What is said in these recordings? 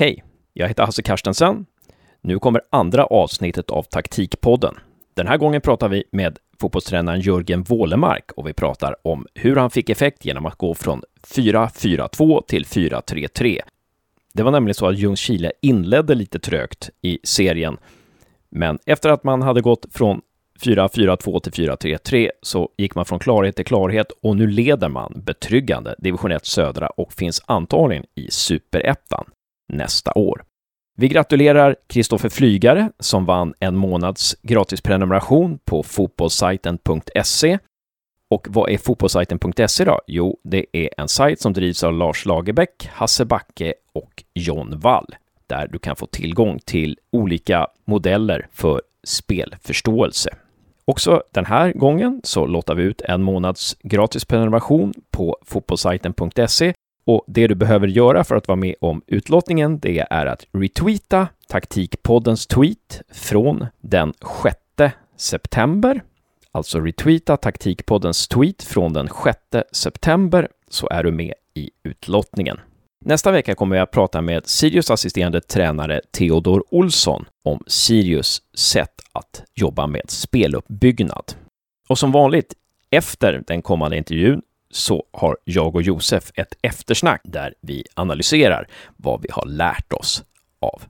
Hej, jag heter Hasse Karstensen. Nu kommer andra avsnittet av Taktikpodden. Den här gången pratar vi med fotbollstränaren Jörgen Wålemark och vi pratar om hur han fick effekt genom att gå från 4-4-2 till 4-3-3. Det var nämligen så att Ljungskile inledde lite trögt i serien, men efter att man hade gått från 4-4-2 till 4-3-3 så gick man från klarhet till klarhet och nu leder man betryggande division 1 södra och finns antagligen i superettan nästa år. Vi gratulerar Kristoffer Flygare som vann en månads gratisprenumeration på fotbollssajten.se. Och vad är fotbollssajten.se då? Jo, det är en sajt som drivs av Lars Lagerbäck, Hasse Backe och John Wall, där du kan få tillgång till olika modeller för spelförståelse. Också den här gången så låter vi ut en månads gratis prenumeration på fotbollssajten.se och det du behöver göra för att vara med om utlottningen, det är att retweeta taktikpoddens tweet från den 6 september. Alltså retweeta taktikpoddens tweet från den 6 september så är du med i utlottningen. Nästa vecka kommer jag att prata med Sirius assisterande tränare Theodor Olsson om Sirius sätt att jobba med speluppbyggnad. Och som vanligt, efter den kommande intervjun så har jag och Josef ett eftersnack där vi analyserar vad vi har lärt oss av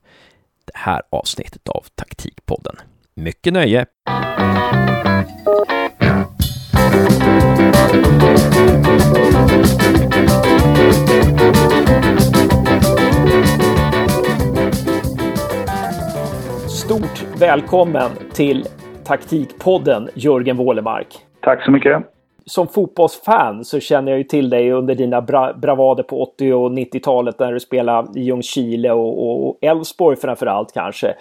det här avsnittet av Taktikpodden. Mycket nöje! Stort välkommen till Taktikpodden, Jörgen Wålemark. Tack så mycket som fotbollsfan så känner jag ju till dig under dina bra bravader på 80 och 90-talet när du spelade i Ljungskile och Elfsborg framförallt kanske.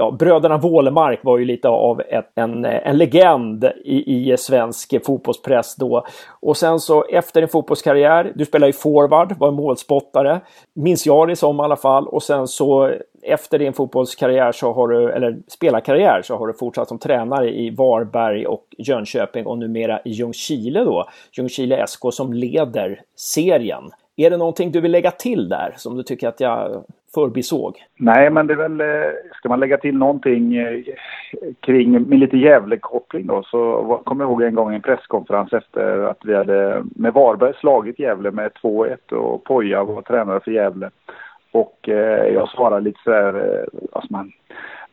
Ja, bröderna Wålemark var ju lite av ett, en, en legend i, i svensk fotbollspress då. Och sen så efter din fotbollskarriär, du spelade ju forward, var målspottare, minns jag det som i alla fall. Och sen så efter din fotbollskarriär så har du, eller spelarkarriär så har du fortsatt som tränare i Varberg och Jönköping och numera i Ljungskile då. Ljungskile SK som leder serien. Är det någonting du vill lägga till där som du tycker att jag förbisåg? Nej, men det är väl, eh, ska man lägga till någonting eh, kring med lite Gävle-koppling då så kommer jag ihåg en gång en presskonferens efter att vi hade med Varberg slagit Gävle med 2-1 och Poja var tränare för Gävle. Och eh, jag svarade lite så här, eh, alltså man,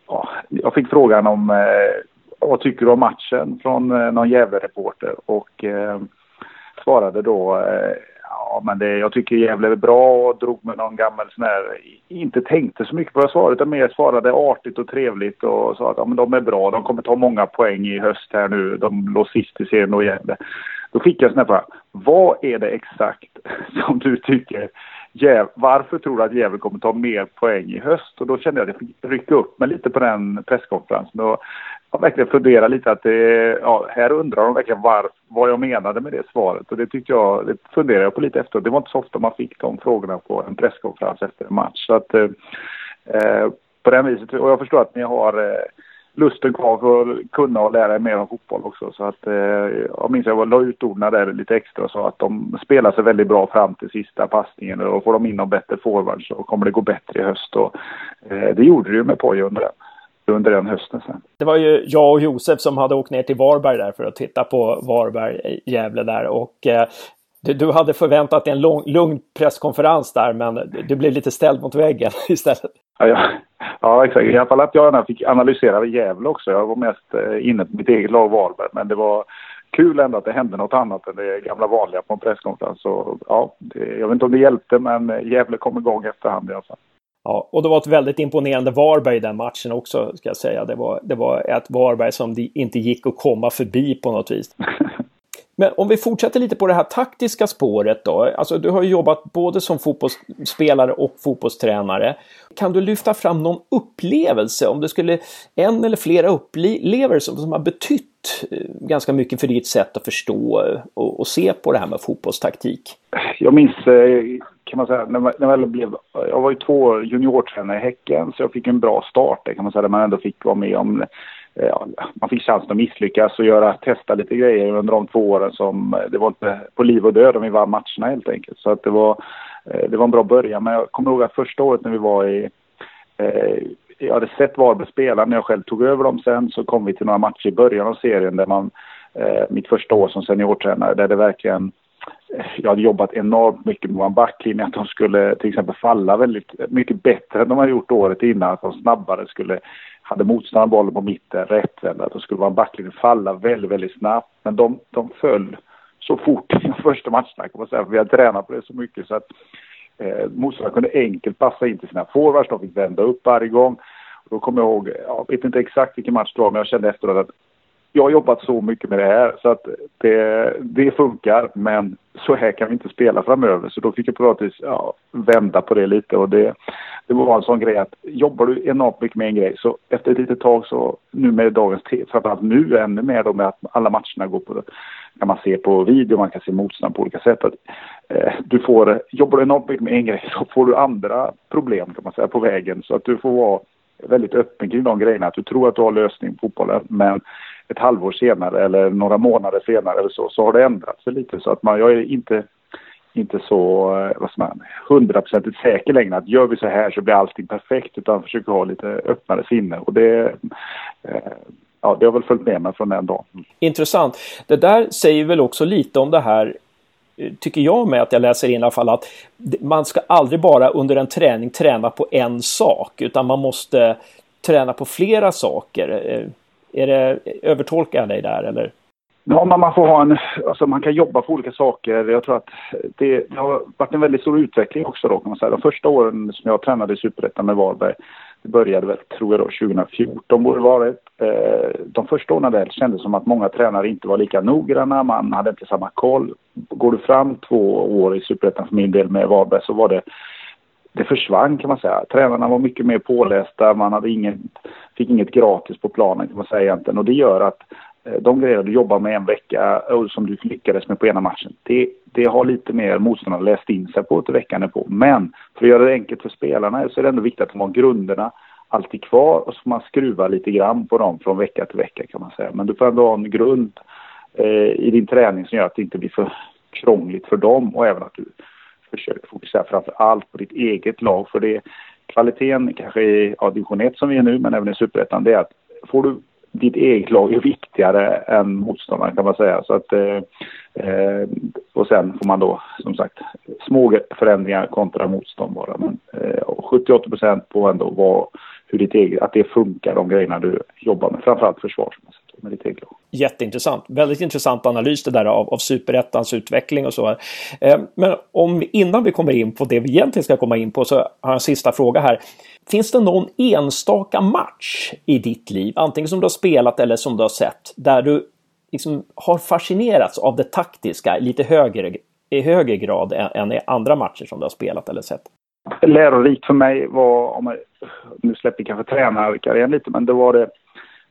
ja, jag fick frågan om eh, vad tycker du om matchen från eh, någon Gävle-reporter och eh, svarade då eh, ja men det, jag tycker Gävle är bra och drog med någon gammal sån här, inte tänkte så mycket på vad jag svarade utan mer svarade artigt och trevligt och sa att ja, men de är bra, de kommer ta många poäng i höst här nu, de låg sist i serien och Gävle. Då fick jag sån här fråga, vad är det exakt som du tycker Jäv, varför tror du att Gävle kommer ta mer poäng i höst? Och då kände jag att jag fick rycka upp mig lite på den presskonferensen och jag verkligen funderat lite att det, ja, här undrar de verkligen var, vad jag menade med det svaret. Och det tyckte jag, det funderade jag på lite efter. Det var inte så ofta man fick de frågorna på en presskonferens efter en match. Så att, eh, eh på den viset, och jag förstår att ni har eh, lusten kvar för att kunna och lära er mer om fotboll också. Så att, eh, jag minns att jag la ut orden där lite extra och sa att de spelar sig väldigt bra fram till sista passningen och får de in någon bättre forward så kommer det gå bättre i höst. Och, eh, det gjorde det ju med Poja under den under den hösten sen. Det var ju jag och Josef som hade åkt ner till Varberg där för att titta på Varberg, Gävle där och eh, du, du, hade förväntat dig en lång, lugn presskonferens där men du blev lite ställd mot väggen istället. Ja, ja. ja exakt. I alla fall att jag fick analysera Gävle också. Jag var mest eh, inne på mitt eget lag Varberg men det var kul ändå att det hände något annat än det gamla vanliga på en presskonferens. Så, ja, jag vet inte om det hjälpte men Gävle kom igång efterhand i alla fall. Ja, och det var ett väldigt imponerande Varberg i den matchen också, ska jag säga. Det var, det var ett Varberg som det inte gick att komma förbi på något vis. Men om vi fortsätter lite på det här taktiska spåret då. Alltså du har ju jobbat både som fotbollsspelare och fotbollstränare. Kan du lyfta fram någon upplevelse, om det skulle en eller flera upplevelser som har betytt eh, ganska mycket för ditt sätt att förstå eh, och, och se på det här med fotbollstaktik? Jag minns, eh, kan man säga, när, när jag, blev, jag var ju två juniortränare i Häcken så jag fick en bra start där kan man säga, där man ändå fick vara med om man fick chansen att misslyckas och göra, testa lite grejer under de två åren som eh, det var inte på liv och död om vi vann matcherna helt enkelt. Så att det var, eh, det var en bra början. Men jag kommer ihåg att första året när vi var i eh, jag hade sett Varberg spela när jag själv tog över dem sen så kom vi till några matcher i början av serien där man, eh, mitt första år som seniortränare, där det verkligen jag hade jobbat enormt mycket med vår backlinje, att de skulle till exempel falla väldigt mycket bättre än de hade gjort året innan. Att de snabbare skulle, hade motståndaren bollen på mitten, rättvända, att de skulle vara en backlinje falla väldigt, väldigt snabbt. Men de, de föll så fort i de första matcherna kan man säga, för vi hade tränat på det så mycket så att eh, motståndaren kunde enkelt passa in till sina forwards, de fick vända upp varje gång. Och då kommer jag ihåg, jag vet inte exakt vilken match det var, men jag kände efteråt att jag har jobbat så mycket med det här så att det, det funkar men så här kan vi inte spela framöver. Så då fick jag på något vis ja, vända på det lite och det, det var en sån grej att jobbar du enormt mycket med en grej så efter ett litet tag så nu med dagens framförallt nu ännu mer då med att alla matcherna går på Det kan man se på video, man kan se motstånd på olika sätt. Att, eh, du får, jobbar du enormt mycket med en grej så får du andra problem kan man säga på vägen så att du får vara väldigt öppen kring de grejerna. Att du tror att du har lösning på fotbollen men ett halvår senare eller några månader senare eller så, så har det ändrat sig lite. Så att man, jag är inte, inte så, eh, vad ska man, hundraprocentigt säker längre att gör vi så här så blir allting perfekt utan försöker ha lite öppnare sinne. Och det, eh, ja, det har väl följt med mig från den dagen. Intressant. Det där säger väl också lite om det här eh, tycker jag med att jag läser in i alla fall att man ska aldrig bara under en träning träna på en sak utan man måste träna på flera saker. Är det, övertolkar jag dig där eller? Ja, men man får ha en, alltså man kan jobba på olika saker. Jag tror att det, det har varit en väldigt stor utveckling också då kan man säga. De första åren som jag tränade i Superettan med Varberg det började väl, tror jag då, 2014 borde det varit. Eh, de första åren där kändes som att många tränare inte var lika noggranna, man hade inte samma koll. Går du fram två år i Superettan för min del med Varberg så var det det försvann kan man säga. Tränarna var mycket mer pålästa, man hade inget, fick inget gratis på planen kan man säga egentligen. Och det gör att eh, de grejer du jobbar med en vecka och som du lyckades med på ena matchen, det, det har lite mer motståndarna läst in sig på till veckan på. Men för att göra det enkelt för spelarna så är det ändå viktigt att de har grunderna alltid kvar och så får man skruva lite grann på dem från vecka till vecka kan man säga. Men du får ändå ha en grund eh, i din träning som gör att det inte blir för krångligt för dem och även att du Försök fokusera framför allt på ditt eget lag. För det kvaliteten kanske i ja, division 1 som vi är nu men även i superettan det är att får du ditt eget lag är viktigare än motståndaren kan man säga. Så att, eh, eh och sen får man då som sagt små förändringar kontra motstånd bara. Men eh, 70-80 procent på ändå vad, hur ditt eget, att det funkar de grejerna du jobbar med. Framförallt försvarsmässigt med ditt lag. Jätteintressant. Väldigt intressant analys det där av, av superettans utveckling och så. Eh, men om innan vi kommer in på det vi egentligen ska komma in på så har jag en sista fråga här. Finns det någon enstaka match i ditt liv, antingen som du har spelat eller som du har sett, där du liksom har fascinerats av det taktiska lite högre, i högre grad än, i andra matcher som du har spelat eller sett? Lärorikt för mig var, om jag, nu släpper kanske tränarkarriären lite, men det var det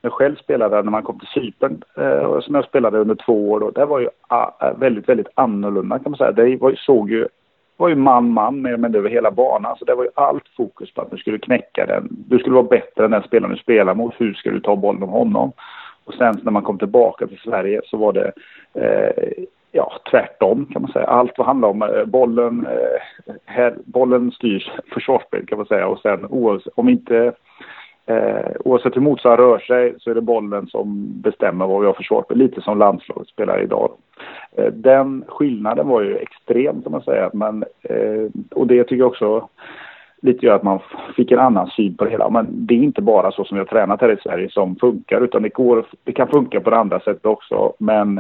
jag själv spelade när man kom till Cypern, eh, som jag spelade under två år då. Det var ju ah, eh, väldigt, väldigt annorlunda kan man säga. Det var, såg ju var ju man-man mer eller över hela banan. Så det var ju allt fokus på att du skulle knäcka den. Du skulle vara bättre än den spelaren du spelar mot. Hur ska du ta bollen om honom? Och sen när man kom tillbaka till Sverige så var det eh, ja, tvärtom kan man säga. Allt vad handlar om eh, bollen, eh, här, bollen styrs försvarsspel kan man säga. Och sen om inte Eh, oavsett hur motståndaren rör sig så är det bollen som bestämmer vad vi har försvarsspel. Lite som landslaget spelar idag. Eh, den skillnaden var ju extrem kan man säga. Men, eh, och det tycker jag också lite gör att man fick en annan syn på det hela. Men det är inte bara så som vi har tränat här i Sverige som funkar utan det, går, det kan funka på det andra sättet också. Men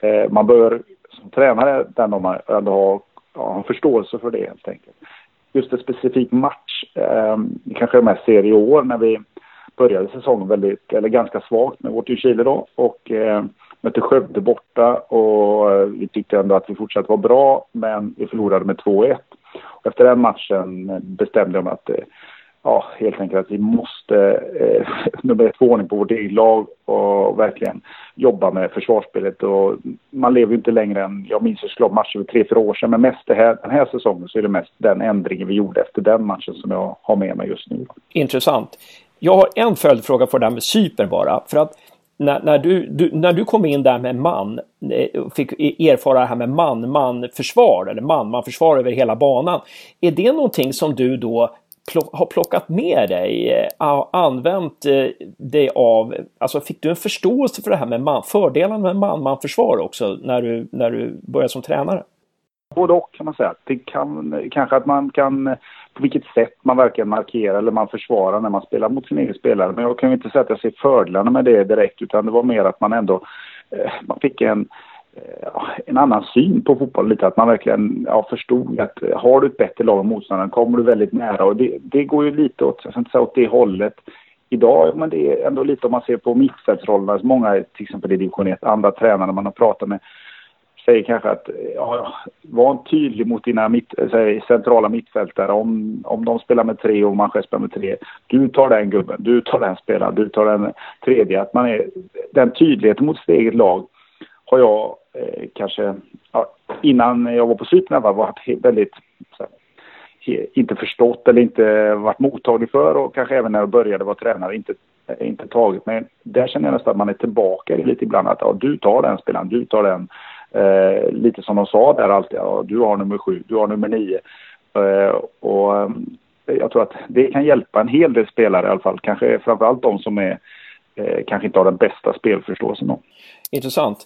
eh, man bör som tränare den man ändå ha, ha förståelse för det helt enkelt just en specifik match. Eh, kanske jag mest ser i år när vi började säsongen väldigt, eller ganska svagt med vårt Chile då och eh, mötte Skövde borta och eh, vi tyckte ändå att vi fortsatte vara bra men vi förlorade med 2-1. Efter den matchen bestämde jag mig att eh, ja, helt enkelt att vi måste eh, nummer ett få ordning på vårt eget lag och verkligen jobba med försvarsspelet. Och man lever ju inte längre än, jag minns såklart matcher för tre, fyra år sedan, men mest det här, den här säsongen så är det mest den ändringen vi gjorde efter den matchen som jag har med mig just nu. Intressant. Jag har en följdfråga på det där med Cypern bara. För att när, när, du, du, när du kom in där med man, eh, fick e-, erfara det här med man-man-försvar, eller man-man-försvar över hela banan. Är det någonting som du då har plockat med dig, eh, använt eh, dig av, alltså fick du en förståelse för det här med man, fördelarna med man-man-försvar också när du, när du började som tränare? Både och kan man säga. Det kan kanske att man kan, eh, på vilket sätt man verkligen markerar eller man försvarar när man spelar mot sin egen spelare. Men jag kan ju inte säga att jag ser fördelarna med det direkt utan det var mer att man ändå, man fick en, Eh, en annan syn på fotboll lite. Att man verkligen ja, förstod att eh, har du ett bättre lag än motståndaren kommer du väldigt nära. Och det, det går ju lite åt, jag ska inte säga åt det hållet idag. Men det är ändå lite om man ser på mittfältsrollerna. Alltså många, till exempel i division 1, andra tränare man har pratat med säger kanske att eh, ja, var tydlig mot dina mitt, säg, centrala mittfältare. Om, om de spelar med tre och man själv spelar med tre. Du tar den gubben, du tar den spelaren, du tar den tredje. Att man är, den tydligheten mot sitt eget lag har jag eh, kanske, ja, innan jag var på Cypern var varit väldigt, här, inte förstått eller inte varit mottaglig för och kanske även när jag började vara tränare inte, eh, inte tagit. Men där känner jag nästan att man är tillbaka lite ibland att ja, du tar den spelaren, du tar den. Eh, lite som de sa där alltid, ja, du har nummer sju, du har nummer nio. Eh, och eh, jag tror att det kan hjälpa en hel del spelare i alla fall, kanske framförallt de som är, eh, kanske inte har den bästa spelförståelsen. Då. Intressant.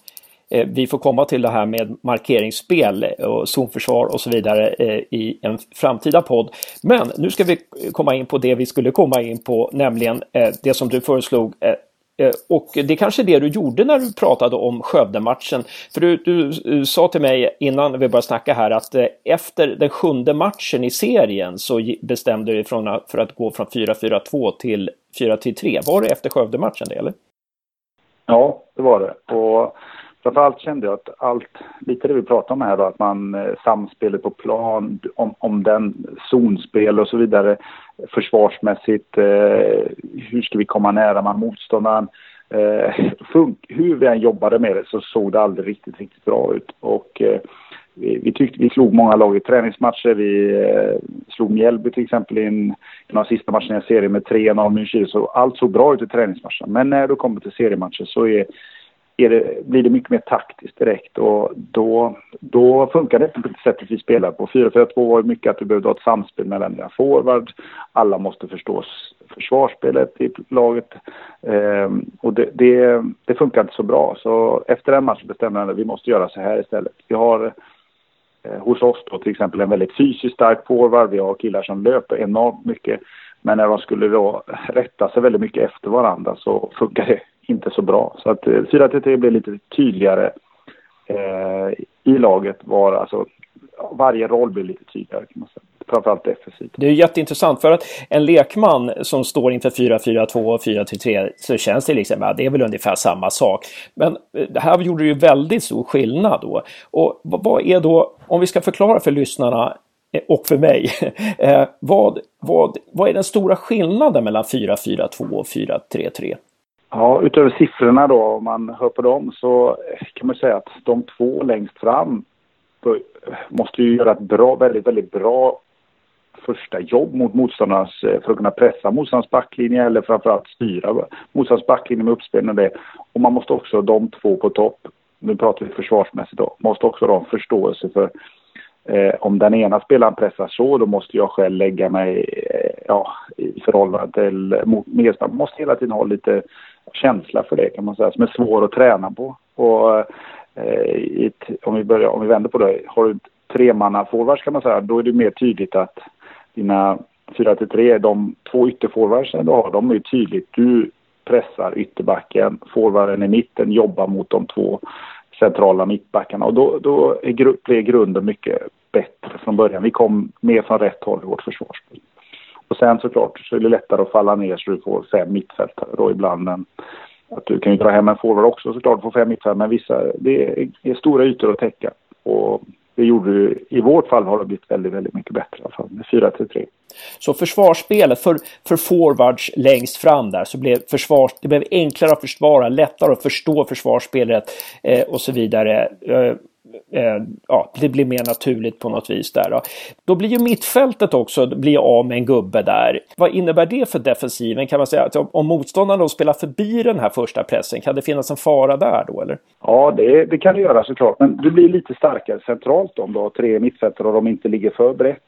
Eh, vi får komma till det här med markeringsspel eh, och zonförsvar och så vidare eh, i en framtida podd. Men nu ska vi komma in på det vi skulle komma in på, nämligen det som du föreslog och det är kanske det du gjorde när du pratade om Skövde-matchen. För du, du, sa till mig innan vi började snacka här att efter den sjunde matchen i serien så bestämde du dig för att gå från 4-4-2 till 4-3. Var det efter Skövde-matchen det eller? Ja, det var det. Och Framförallt kände jag att allt, lite det vi pratar om här då, att man eh, samspelet på plan, om, om den zonspel och så vidare, försvarsmässigt, eh, hur ska vi komma nära man motståndaren? Eh, funk, hur vi än jobbade med det så såg det aldrig riktigt, riktigt bra ut. Och eh, vi, vi, tyckte vi slog många lag i träningsmatcher. Vi eh, slog Mjällby till exempel i en, en av sista matcherna i serien med 3-0 så allt såg bra ut i träningsmatchen. Men när du kommer till seriematcher så är det, blir det mycket mer taktiskt direkt och då, då funkar det på det sättet vi spelar på. 4-4-2 var ju mycket att du behövde ha ett samspel mellan dina forward. Alla måste förstå försvarsspelet i laget ehm, och det, det, det, funkar inte så bra. Så efter den matchen bestämde jag att vi måste göra så här istället. Vi har eh, hos oss då till exempel en väldigt fysiskt stark forward. Vi har killar som löper enormt mycket. Men när de skulle då rätta sig väldigt mycket efter varandra så funkar det inte så bra. Så att eh, 4-3-3 blir lite tydligare eh, i laget. Var, alltså, varje roll blir lite tydligare kan man säga. Framförallt defensivt. Det är jätteintressant för att en lekman som står inför 4-4-2 och 4-3-3 så känns det liksom att det är väl ungefär samma sak. Men eh, det här gjorde ju väldigt stor skillnad då. Och vad är då, om vi ska förklara för lyssnarna eh, och för mig. vad, vad, vad är den stora skillnaden mellan 4-4-2 och 4-3-3? Ja, utöver siffrorna då, om man hör på dem, så kan man säga att de två längst fram måste ju göra ett bra, väldigt, väldigt bra första jobb mot motståndarnas, eh, för att kunna pressa motståndarnas backlinje eller framförallt styra motståndarnas backlinje med uppspel och det. Och man måste också, de två på topp, nu pratar vi försvarsmässigt då, måste också ha förståelse för eh, om den ena spelaren pressar så, då måste jag själv lägga mig eh, ja, i förhållande till medspelaren. Man måste hela tiden ha lite känsla för det kan man säga, som är svår att träna på. Och eh, ett, om, vi börjar, om vi vänder på det, har du tremanna forwards kan man säga, då är det mer tydligt att dina 4 till 3, de två ytterforwardsen du har, de är tydligt, du pressar ytterbacken, forwarden i mitten jobbar mot de två centrala mittbackarna och då, då är, blir grunden mycket bättre från början. Vi kom mer från rätt håll i vårt försvarsspel. Och sen såklart så är det lättare att falla ner så du får fem mittfältare då ibland. Men att du kan ju dra hem en forward också såklart och få fem mittfältare. Men vissa, det är, stora ytor att täcka. Och det gjorde du, i vårt fall har det blivit väldigt, väldigt mycket bättre i alla fall med 4 till 3. Så försvarsspelet för, för forwards längst fram där så blev försvars, det blev enklare att försvara, lättare att förstå försvarsspelet eh, och så vidare. Eh, Eh, ja, det blir mer naturligt på något vis där. Då, då blir ju mittfältet också blir av med en gubbe där. Vad innebär det för defensiven? Kan man säga att om motståndaren då spelar förbi den här första pressen, kan det finnas en fara där då eller? Ja, det, det kan det göra såklart. Men du blir lite starkare centralt om du har tre mittfältare och de inte ligger för brett.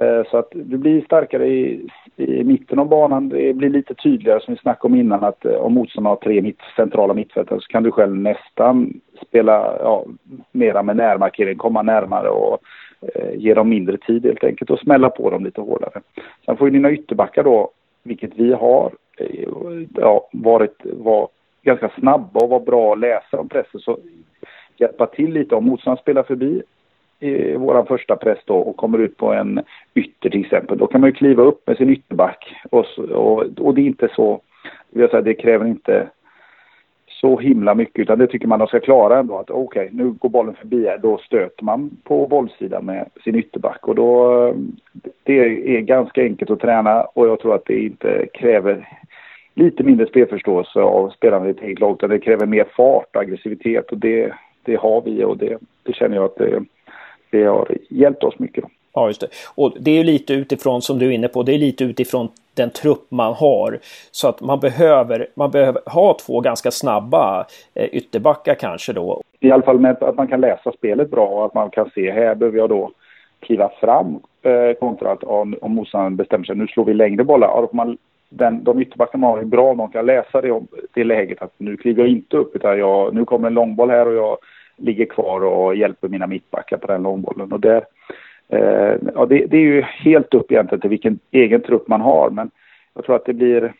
Eh, så att du blir starkare i, i mitten av banan. Det blir lite tydligare som vi snackade om innan att eh, om motståndaren har tre mitt, centrala mittfältare så kan du själv nästan spela ja, mera med närmarkering, komma närmare och eh, ge dem mindre tid helt enkelt och smälla på dem lite hårdare. Sen får ju dina ytterbackar då, vilket vi har, eh, ja, varit var ganska snabba och var bra att läsa om pressen så hjälpa till lite om motståndaren spelar förbi i vår första press då och kommer ut på en ytter till exempel. Då kan man ju kliva upp med sin ytterback och, och, och det är inte så, vill säga, det kräver inte så himla mycket utan det tycker man de ska klara ändå att okej okay, nu går bollen förbi här då stöter man på bollsidan med sin ytterback och då det är ganska enkelt att träna och jag tror att det inte kräver lite mindre spelförståelse av spelarna i ett eget lag utan det kräver mer fart och aggressivitet och det, det har vi och det, det känner jag att det, det har hjälpt oss mycket. Ja, just det. Och det är ju lite utifrån, som du är inne på, det är lite utifrån den trupp man har. Så att man behöver, man behöver ha två ganska snabba eh, ytterbackar kanske då. I alla fall med att man kan läsa spelet bra och att man kan se här behöver jag då kliva fram eh, kontra att om, om motståndaren bestämmer sig nu slår vi längre bollar. Ja, man, den, de ytterbackarna man har är bra om de kan läsa det, det läget att nu kliver jag inte upp utan jag, nu kommer en långboll här och jag ligger kvar och hjälper mina mittbackar på den långbollen. Och det, eh, ja, det, det, är ju helt upp egentligen till vilken egen trupp man har. Men jag tror att det blir...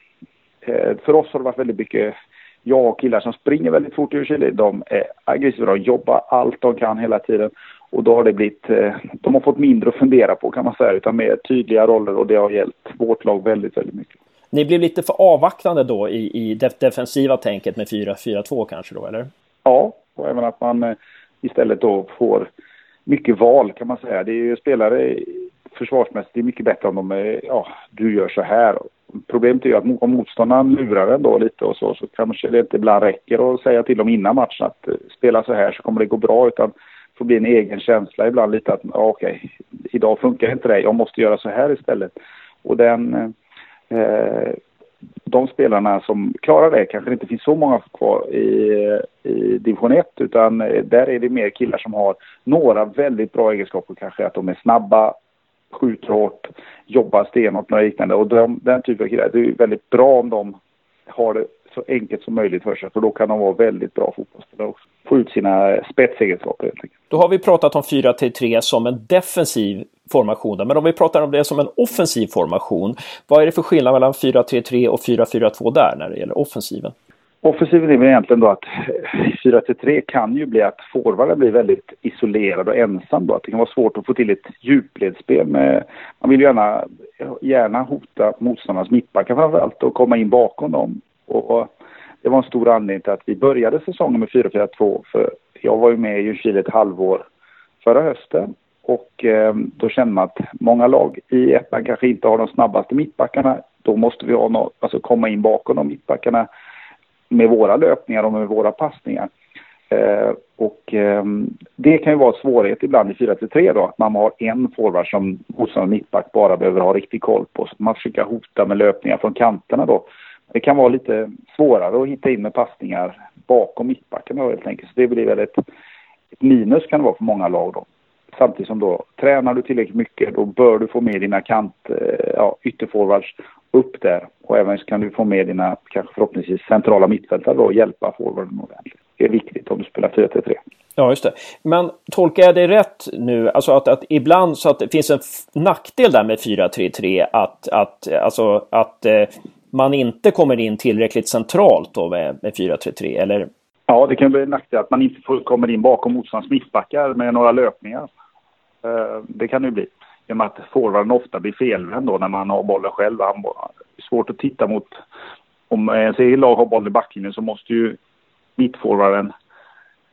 Eh, för oss har det varit väldigt mycket jag och killar som springer väldigt fort i Chile. De är aggressiva, de jobbar allt de kan hela tiden. Och då har det blivit, eh, de har fått mindre att fundera på kan man säga, utan mer tydliga roller och det har hjälpt vårt lag väldigt, väldigt mycket. Ni blev lite för avvaktande då i, i defensiva tänket med 4-4-2 kanske då, eller? Ja, och även att man eh, istället då får mycket val kan man säga. Det är ju spelare försvarsmässigt, det är mycket bättre om de är, ja, du gör så här. Problemet är ju att om motståndaren lurar en då lite och så, så kanske det inte ibland räcker att säga till dem innan matchen att eh, spela så här så kommer det gå bra, utan det får bli en egen känsla ibland lite att, ja, okej, idag funkar inte det, jag måste göra så här istället. Och den, eh, de spelarna som klarar det kanske det inte finns så många kvar i, i division 1 utan eh, där är det mer killar som har några väldigt bra egenskaper kanske att de är snabba, skjuter hårt, jobbar stenhårt och liknande och de, den typen av killar, det är väldigt bra om de har det så enkelt som möjligt för sig för då kan de vara väldigt bra fotbollsspelare också. Få ut sina spetsegenskaper helt enkelt. Då har vi pratat om 4-3 som en defensiv formation. Men om vi pratar om det som en offensiv formation, vad är det för skillnad mellan 4-3-3 och 4-4-2 där när det gäller offensiven? Offensiven är väl egentligen då att 4-3 kan ju bli att forwarden blir väldigt isolerad och ensam då. Att det kan vara svårt att få till ett djupledsspel med... Man vill gärna, gärna hota motståndarnas mittbackar framförallt och komma in bakom dem. Och det var en stor anledning till att vi började säsongen med 4-4-2 för jag var ju med i Ljungskile ett halvår förra hösten och eh, då känner man att många lag i ettan kanske inte har de snabbaste mittbackarna. Då måste vi ha no alltså komma in bakom de mittbackarna med våra löpningar och med våra passningar. Eh, och eh, det kan ju vara en svårighet ibland i 4-3 då, att man har en forward som motståndaren mittback bara behöver ha riktig koll på. Så man försöker hota med löpningar från kanterna då. Det kan vara lite svårare att hitta in med passningar bakom mittbacken helt enkelt. Så det blir väl ett, ett minus kan det vara för många lag då. Samtidigt som då tränar du tillräckligt mycket då bör du få med dina kant, eh, ja, ytterforwards upp där. Och även så kan du få med dina, kanske förhoppningsvis centrala mittfältare då och hjälpa forwarden ordentligt. Det är viktigt om du spelar 4-3. Ja, just det. Men tolkar jag det rätt nu, alltså att, att ibland så att det finns en nackdel där med 4-3-3, att, att, alltså att eh, man inte kommer in tillräckligt centralt då med, med 4-3-3, eller? Ja, det kan bli en nackdel att man inte får, kommer in bakom motståndarens mittbackar med några löpningar. Eh, det kan det ju bli. I och med att forwarden ofta blir felvänd då när man har bollen själv. Det är svårt att titta mot... Om ens eget lag har bollen i backlinjen så måste ju mittforwarden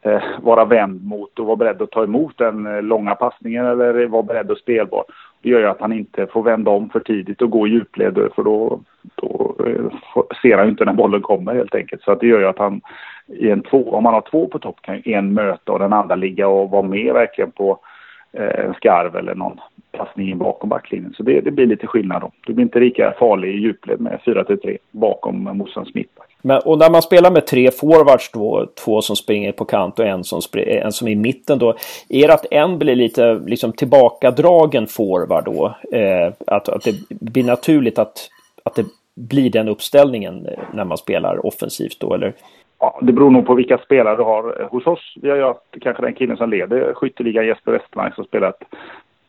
eh, vara vänd mot och vara beredd att ta emot den eh, långa passningen eller vara beredd och spelbar. Det gör ju att han inte får vända om för tidigt och gå i djupled för då, då eh, ser han ju inte när bollen kommer helt enkelt. Så att det gör ju att han i en två, om man har två på topp kan ju en möta och den andra ligga och vara med verkligen på Eh, en skarv eller någon passning in bakom backlinjen. Så det, det, blir lite skillnad då. Du blir inte lika farlig i djupled med 4-3 bakom motståndarens mittback. Men, och när man spelar med tre forwards då, två som springer på kant och en som, en som är i mitten då, är det att en blir lite liksom tillbakadragen forward då? Eh, att, att det blir naturligt att, att det blir den uppställningen när man spelar offensivt då, eller? Ja, det beror nog på vilka spelare du har. Hos oss, vi har ju haft kanske den killen som leder skytteligan, Jesper Westermark, som spelat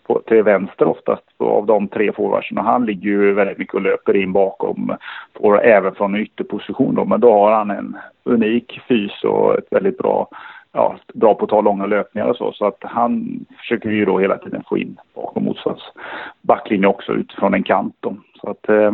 på, till vänster oftast av de tre forwardsen. Han ligger ju väldigt mycket och löper in bakom, och även från ytterposition då. Men då har han en unik fys och ett väldigt bra, ja, bra på att ta långa löpningar och så. Så att han försöker ju då hela tiden få in bakom motståndarens backlinje också utifrån en kant då. Så att eh,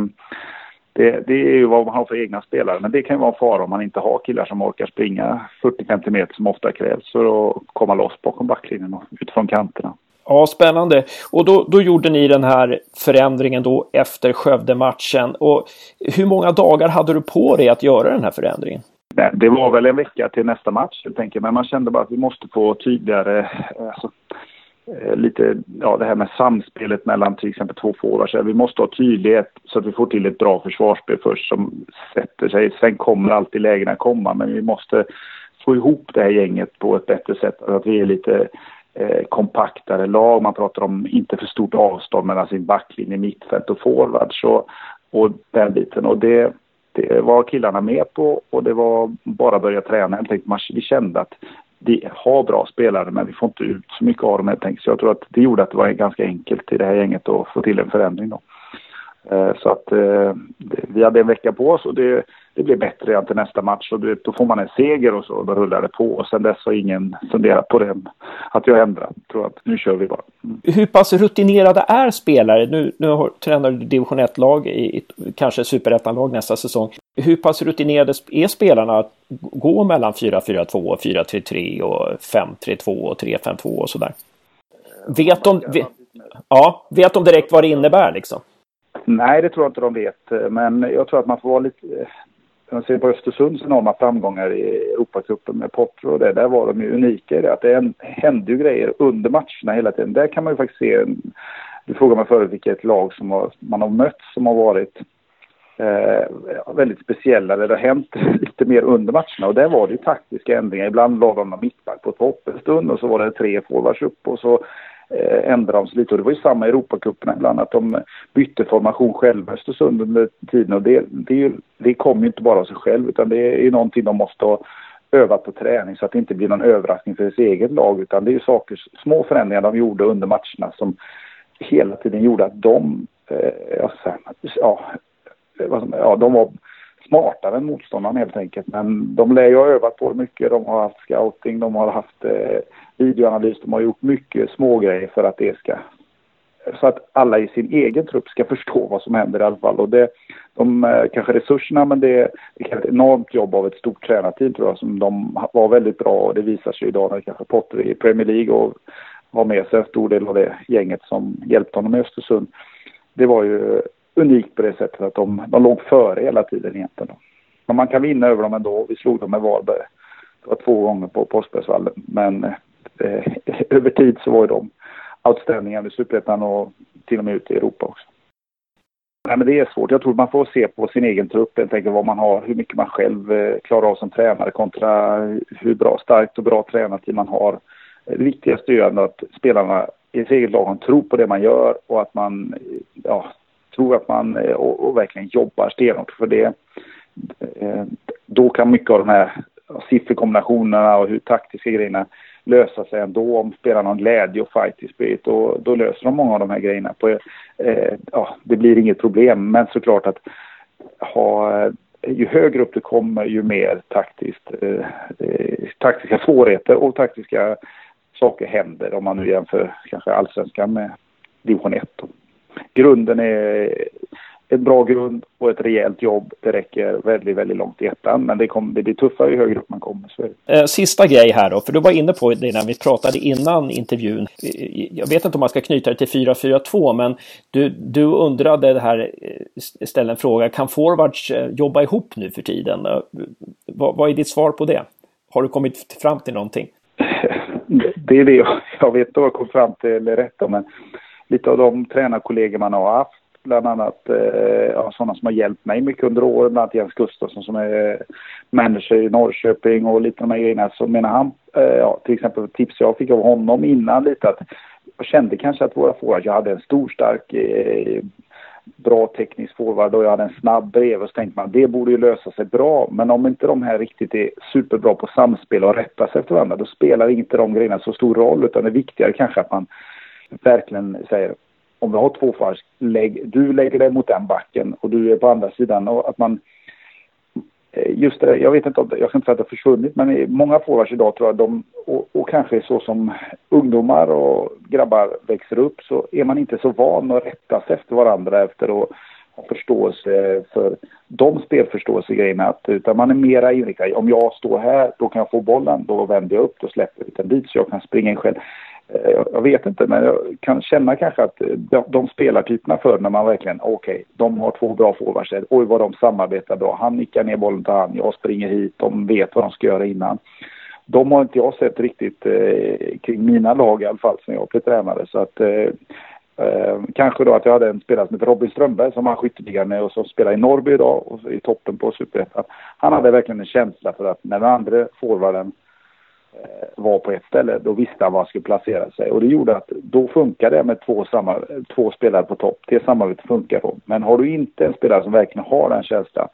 det, det, är ju vad man har för egna spelare. Men det kan ju vara en fara om man inte har killar som orkar springa 40-50 meter som ofta krävs för att komma loss bakom backlinjen och utifrån kanterna. Ja, spännande. Och då, då gjorde ni den här förändringen då efter Skövde-matchen. Och hur många dagar hade du på dig att göra den här förändringen? Det var väl en vecka till nästa match helt enkelt. Men man kände bara att vi måste få tydligare, alltså, eh, Eh, lite, ja det här med samspelet mellan till exempel två forwards. Vi måste ha tydlighet så att vi får till ett bra försvarsspel först som sätter sig. Sen kommer alltid lägena komma men vi måste få ihop det här gänget på ett bättre sätt. Alltså att vi är lite eh, kompaktare lag. Man pratar om inte för stort avstånd mellan sin backlinje, mittfält och forwards. Och den biten. Och det, det var killarna med på och det var bara att börja träna. Jag tänkte, vi kände att vi har bra spelare men vi får inte ut så mycket av dem helt enkelt. Så jag tror att det gjorde att det var ganska enkelt i det här gänget att få till en förändring då. Eh, så att eh, vi hade en vecka på oss och det, det blev bättre till nästa match. Och då får man en seger och så, och då rullar det på. Och sen dess har ingen funderat på det, att jag ändrat. Jag tror att nu kör vi bara. Mm. Hur pass rutinerade är spelare? Nu, nu har, tränar du division 1-lag, i, kanske superettan-lag nästa säsong. Hur pass rutinerade är spelarna att gå mellan 4-4-2, 4-3-3 och 5-3-2 och 3-5-2 och sådär? Vet de, vet, ja, vet de direkt vad det innebär liksom? Nej, det tror jag inte de vet. Men jag tror att man får vara lite... Om man ser på Östersunds enorma framgångar i Europacupen med Potter och det, där var de ju unika i det. Att det hände ju grejer under matcherna hela tiden. Där kan man ju faktiskt se... Du frågade mig förut vilket lag som har, man har mött som har varit eh, väldigt speciella, där det har hänt lite mer under matcherna. Och där var det ju taktiska ändringar. Ibland la de någon mittback på topp en stund och så var det tre forwards upp och så Eh, ändrade de sig lite. Och det var ju samma i Europacuperna ibland, att de bytte formation själva Östersund under tiden. Och det, det, det kommer ju inte bara av sig själv, utan det är ju någonting de måste ha övat på träning så att det inte blir någon överraskning för sitt eget lag. Utan det är ju saker, små förändringar de gjorde under matcherna som hela tiden gjorde att de, eh, ja, ja, de var smartare än motståndaren helt enkelt. Men de lär ju ha övat på det mycket. De har haft scouting, de har haft eh, videoanalys, de har gjort mycket smågrejer för att det ska så att alla i sin egen trupp ska förstå vad som händer i alla fall. Och det, de eh, kanske resurserna, men det, det är ett enormt jobb av ett stort tränarteam tror jag, som de var väldigt bra och det visar sig idag när kanske Potter i Premier League och har med sig en stor del av det gänget som hjälpte honom i Östersund. Det var ju unikt på det sättet att de, de låg före hela tiden egentligen. Men man kan vinna över dem ändå. Vi slog dem med Varberg. Det var två gånger på Påskbergsvallen. Men eh, Eh, över tid så var ju de outstandingar i Superettan och till och med ute i Europa också. Nej, men det är svårt. Jag tror man får se på sin egen trupp, helt enkelt vad man har, hur mycket man själv eh, klarar av som tränare kontra hur bra, starkt och bra tränarteam man har. Eh, det viktigaste är att spelarna i sitt eget lag tror på det man gör och att man ja, tror att man och, och verkligen jobbar stenhårt för det. Då kan mycket av de här sifferkombinationerna och hur taktiska grejerna lösa sig ändå. Om spelarna har glädje och fight i spirit, och då löser de många av de här grejerna. På, eh, ja, det blir inget problem, men såklart att ha ju högre upp det kommer, ju mer taktiskt, eh, eh, taktiska svårigheter och taktiska saker händer om man nu jämför kanske allsvenskan med division 1 grunden är ett bra grund och ett rejält jobb. Det räcker väldigt, väldigt långt i ettan. Men det, kommer, det blir tuffare ju högre upp man kommer. Så eh, Sista grej här då, för du var inne på det när vi pratade innan intervjun. Jag vet inte om man ska knyta det till 4-4-2, men du, du undrade det här, eh, ställa en fråga, kan forwards eh, jobba ihop nu för tiden? Vad, vad är ditt svar på det? Har du kommit fram till någonting? Det är det jag, jag vet att jag kom fram till rätt men lite av de tränarkollegor man har haft bland annat eh, ja, sådana som har hjälpt mig mycket under åren, bland annat Jens Gustafsson som är eh, manager i Norrköping och lite av de här grejerna. Så menar han, eh, ja, till exempel tips jag fick av honom innan lite att jag kände kanske att våra forwards, jag hade en stor stark eh, bra teknisk forward och jag hade en snabb brev och så tänkte man det borde ju lösa sig bra. Men om inte de här riktigt är superbra på samspel och rätta sig efter varandra då spelar inte de grejerna så stor roll utan det är viktigare kanske att man verkligen säger om vi har två forwards, lägg, du lägger dig mot den backen och du är på andra sidan. Och att man, eh, just det, jag vet inte om det, jag ska inte säga att det har försvunnit, men många forwards idag tror jag de, och, och kanske så som ungdomar och grabbar växer upp så är man inte så van att rätta sig efter varandra efter att ha förståelse för de spelförståelsegrejerna. Utan man är mera inriktad, om jag står här, då kan jag få bollen, då vänder jag upp, då släpper jag den dit så jag kan springa in själv. Eh, jag vet inte, men jag kan känna kanske att eh, de, de spelartyperna för när man verkligen, okej, okay, de har två bra forwards, oj vad de samarbetar bra, han nickar ner bollen till han, jag springer hit, de vet vad de ska göra innan. De har inte jag sett riktigt eh, kring mina lag i alla fall sen jag blev tränare, så att eh, Eh, kanske då att jag hade en spelare som heter Robin Strömberg som har med och som spelar i Norrby idag och i toppen på Superettan. Han hade verkligen en känsla för att när den andra forwarden Eh, Eh, var på ett ställe, då visste han var han skulle placera sig. Och det gjorde att då funkar det med två, samma, två spelare på topp. Det samarbetet funkar då. Men har du inte en spelare som verkligen har den känslan,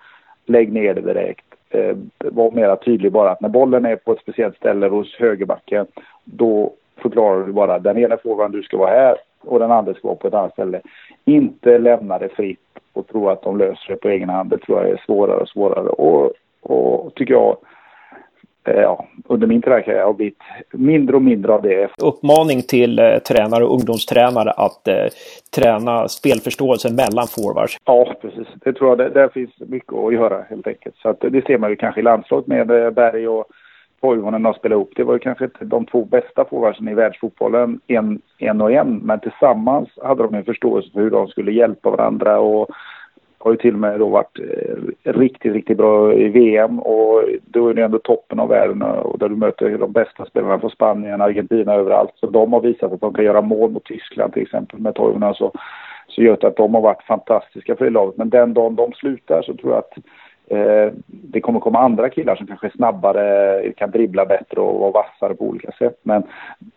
lägg ner det direkt. Eh, var mera tydlig bara att när bollen är på ett speciellt ställe hos högerbacken, då förklarar du bara den ena frågan du ska vara här och den andra ska vara på ett annat ställe. Inte lämna det fritt och tro att de löser det på egen hand. Det tror jag är svårare och svårare. Och, och tycker jag ja, under min tränarkarriär har blivit mindre och mindre av det. Uppmaning till eh, tränare och ungdomstränare att eh, träna spelförståelse mellan forwards. Ja, precis. Det tror jag. Det, där finns mycket att göra helt enkelt. Så att, det ser man ju kanske i landslaget med eh, Berg och Toivonen har spelat ihop. Det var ju kanske inte de två bästa forwardsen i världsfotbollen en, en och en. Men tillsammans hade de en förståelse för hur de skulle hjälpa varandra och har ju till och med då varit eh, riktigt, riktigt bra i VM och då är det ändå toppen av världen och där du möter de bästa spelarna från Spanien, Argentina, överallt. Så de har visat att de kan göra mål mot Tyskland till exempel med Toivonen så, alltså, så gör det att de har varit fantastiska för det laget. Men den dagen de slutar så tror jag att Eh, det kommer komma andra killar som kanske är snabbare, kan dribbla bättre och vara vassare på olika sätt. Men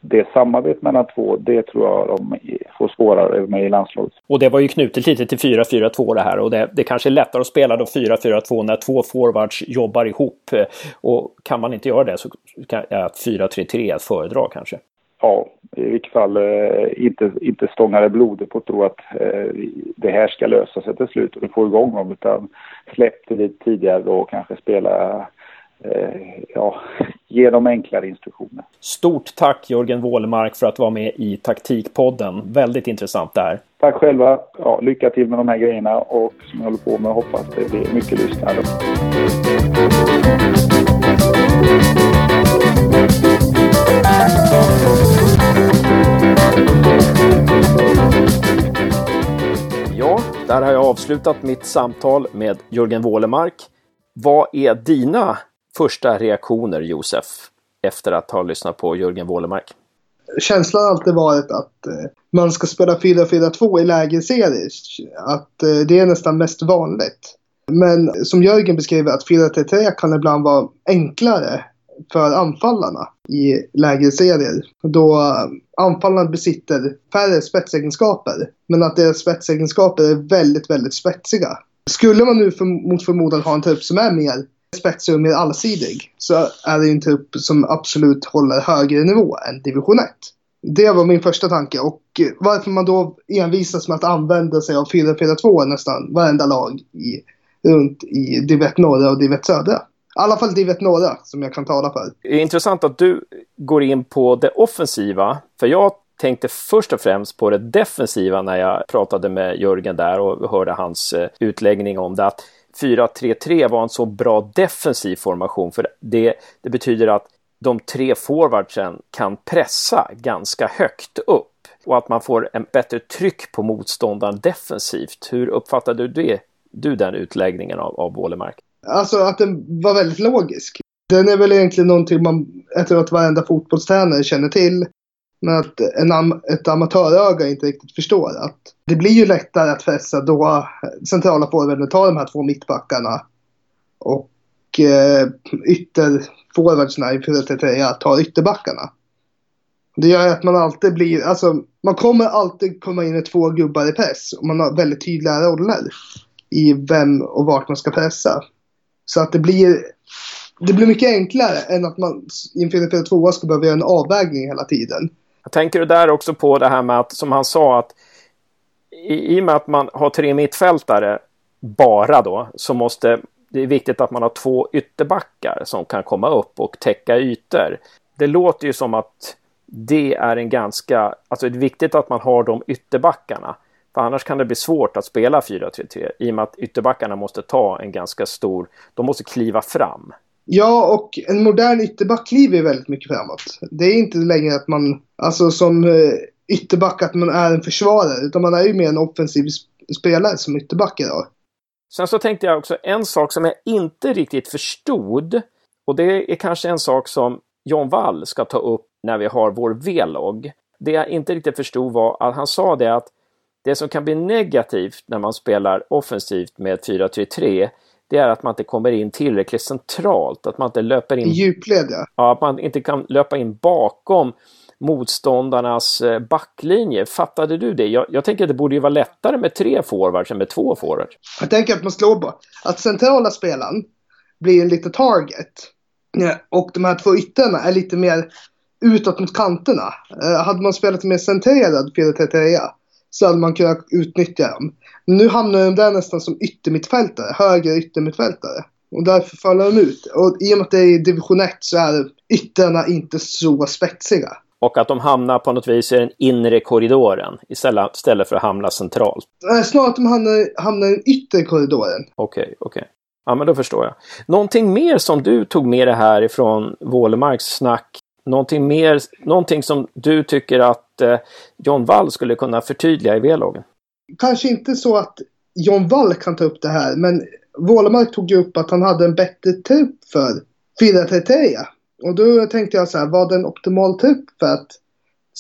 det samarbetet mellan två, det tror jag de får svårare med i landslaget. Och det var ju knutet lite till 4-4-2 det här och det, det kanske är lättare att spela då 4-4-2 när två forwards jobbar ihop. Och kan man inte göra det så är 4-3-3 att föredra kanske ja, i vilket fall eh, inte, inte stångar blodet på att tro att eh, det här ska lösa sig till slut och du får igång dem utan släpp det lite tidigare då och kanske spela eh, ja, ge dem enklare instruktioner. Stort tack Jörgen Wålemark för att vara med i Taktikpodden. Väldigt intressant det här. Tack själva. Ja, lycka till med de här grejerna och som jag håller på med hoppas det blir mycket lyssnare. Där har jag avslutat mitt samtal med Jörgen Wålemark. Vad är dina första reaktioner, Josef, efter att ha lyssnat på Jörgen Wålemark? Känslan har alltid varit att eh, man ska spela 4-4-2 i lägelserier. Att eh, det är nästan mest vanligt. Men som Jörgen beskriver att 4-3-3 kan ibland vara enklare för anfallarna i lägre serier. Då um, anfallarna besitter färre spetsegenskaper. Men att deras spetsegenskaper är väldigt, väldigt spetsiga. Skulle man nu för, mot förmodan ha en trupp som är mer spetsig och mer allsidig så är det en trupp som absolut håller högre nivå än division 1. Det var min första tanke och varför man då envisas med att använda sig av 4-4-2 nästan varenda lag i, runt i Div 1 norra och Div 1 södra. I alla fall Divet några som jag kan tala för. Det är intressant att du går in på det offensiva. För jag tänkte först och främst på det defensiva när jag pratade med Jörgen där och hörde hans eh, utläggning om det. Att 4-3-3 var en så bra defensiv formation för det, det betyder att de tre forwardsen kan pressa ganska högt upp och att man får en bättre tryck på motståndaren defensivt. Hur uppfattade du det? Du den utläggningen av, av Wålemark? Alltså att den var väldigt logisk. Den är väl egentligen någonting man, jag tror att varenda fotbollstränare känner till. Men att en am ett amatöröga inte riktigt förstår att det blir ju lättare att fästa då centrala forwarden tar de här två mittbackarna. Och eh, ytterforwardsna i 4-3 tar ytterbackarna. Det gör att man alltid blir, alltså man kommer alltid komma in med två gubbar i press och man har väldigt tydliga roller i vem och vart man ska pressa. Så att det blir, det blir mycket enklare än att man inför en 4-4-2 ska behöva göra en avvägning hela tiden. Jag tänker du där också på det här med att, som han sa, att i, i och med att man har tre mittfältare bara då, så måste det är viktigt att man har två ytterbackar som kan komma upp och täcka ytor. Det låter ju som att det är en ganska, alltså det är viktigt att man har de ytterbackarna. För annars kan det bli svårt att spela 4-3-3 i och med att ytterbackarna måste ta en ganska stor, de måste kliva fram. Ja, och en modern ytterback kliver väldigt mycket framåt. Det är inte längre att man, alltså som eh, ytterback, att man är en försvarare, utan man är ju mer en offensiv spelare som ytterback idag. Sen så tänkte jag också en sak som jag inte riktigt förstod, och det är kanske en sak som John Wall ska ta upp när vi har vår V-logg. Det jag inte riktigt förstod var att han sa det att det som kan bli negativt när man spelar offensivt med 4-3-3 det är att man inte kommer in tillräckligt centralt, att man inte löper in... I djupled, ja. ja. Att man inte kan löpa in bakom motståndarnas eh, backlinje. Fattade du det? Jag, jag tänker att det borde ju vara lättare med tre forwards än med två forwards. Jag tänker att man slår på att centrala spelaren blir en lite target. Och de här två ytterna är lite mer utåt mot kanterna. Eh, hade man spelat mer centrerad 4-3-3 så hade man kunnat utnyttja dem. Nu hamnar de där nästan som yttermittfältare, högre yttermittfältare. Och därför faller de ut. Och i och med att det är i division 1 så är ytterna inte så spetsiga. Och att de hamnar på något vis i den inre korridoren istället, istället för att hamna centralt? Nej, snarare att de hamnar, hamnar i den yttre korridoren. Okej, okay, okej. Okay. Ja, men då förstår jag. Någonting mer som du tog med dig här ifrån Wålemarks snack Någonting mer, någonting som du tycker att eh, John Wall skulle kunna förtydliga i V-loggen? Kanske inte så att John Wall kan ta upp det här, men Wålemark tog ju upp att han hade en bättre trupp för 4-3-3. Och då tänkte jag så här, var det en optimal trupp för att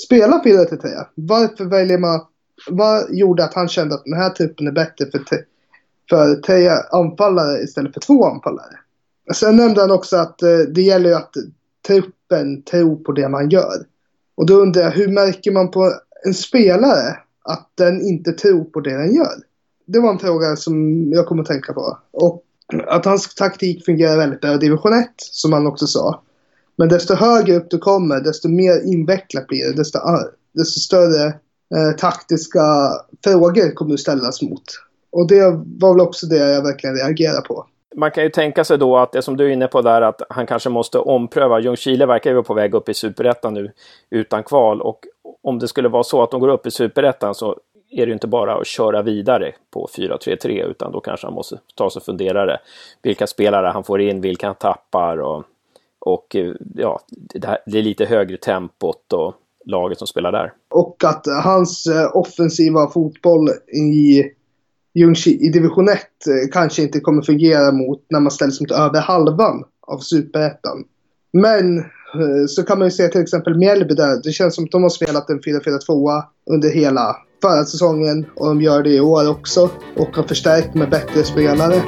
spela 4-3-3? Varför väljer man, vad gjorde att han kände att den här truppen är bättre för, för tre anfallare istället för två anfallare? Sen nämnde han också att eh, det gäller ju att truppen tror på det man gör. Och då undrar jag, hur märker man på en spelare att den inte tror på det den gör? Det var en fråga som jag kommer att tänka på. Och att hans taktik fungerar väldigt bra i division 1, som han också sa. Men desto högre upp du kommer, desto mer invecklat blir det. Desto, desto större eh, taktiska frågor kommer du ställas mot. Och det var väl också det jag verkligen reagerade på man kan ju tänka sig då att det som du är inne på där att han kanske måste ompröva. Ljungskile verkar ju vara på väg upp i superettan nu utan kval och om det skulle vara så att de går upp i superettan så är det inte bara att köra vidare på 4-3-3 utan då kanske han måste ta sig funderare vilka spelare han får in, vilka han tappar och, och eh, ja, det, här, det är lite högre tempot och laget som spelar där. Och att hans eh, offensiva fotboll i Ljungski i division 1 eh, kanske inte kommer fungera mot när man ställs mot över halvan av superettan. Men eh, så kan man ju se till exempel Mjällby där. Det känns som att de har spelat en 4-4-2 under hela förra säsongen och de gör det i år också och har förstärkt med bättre spelare.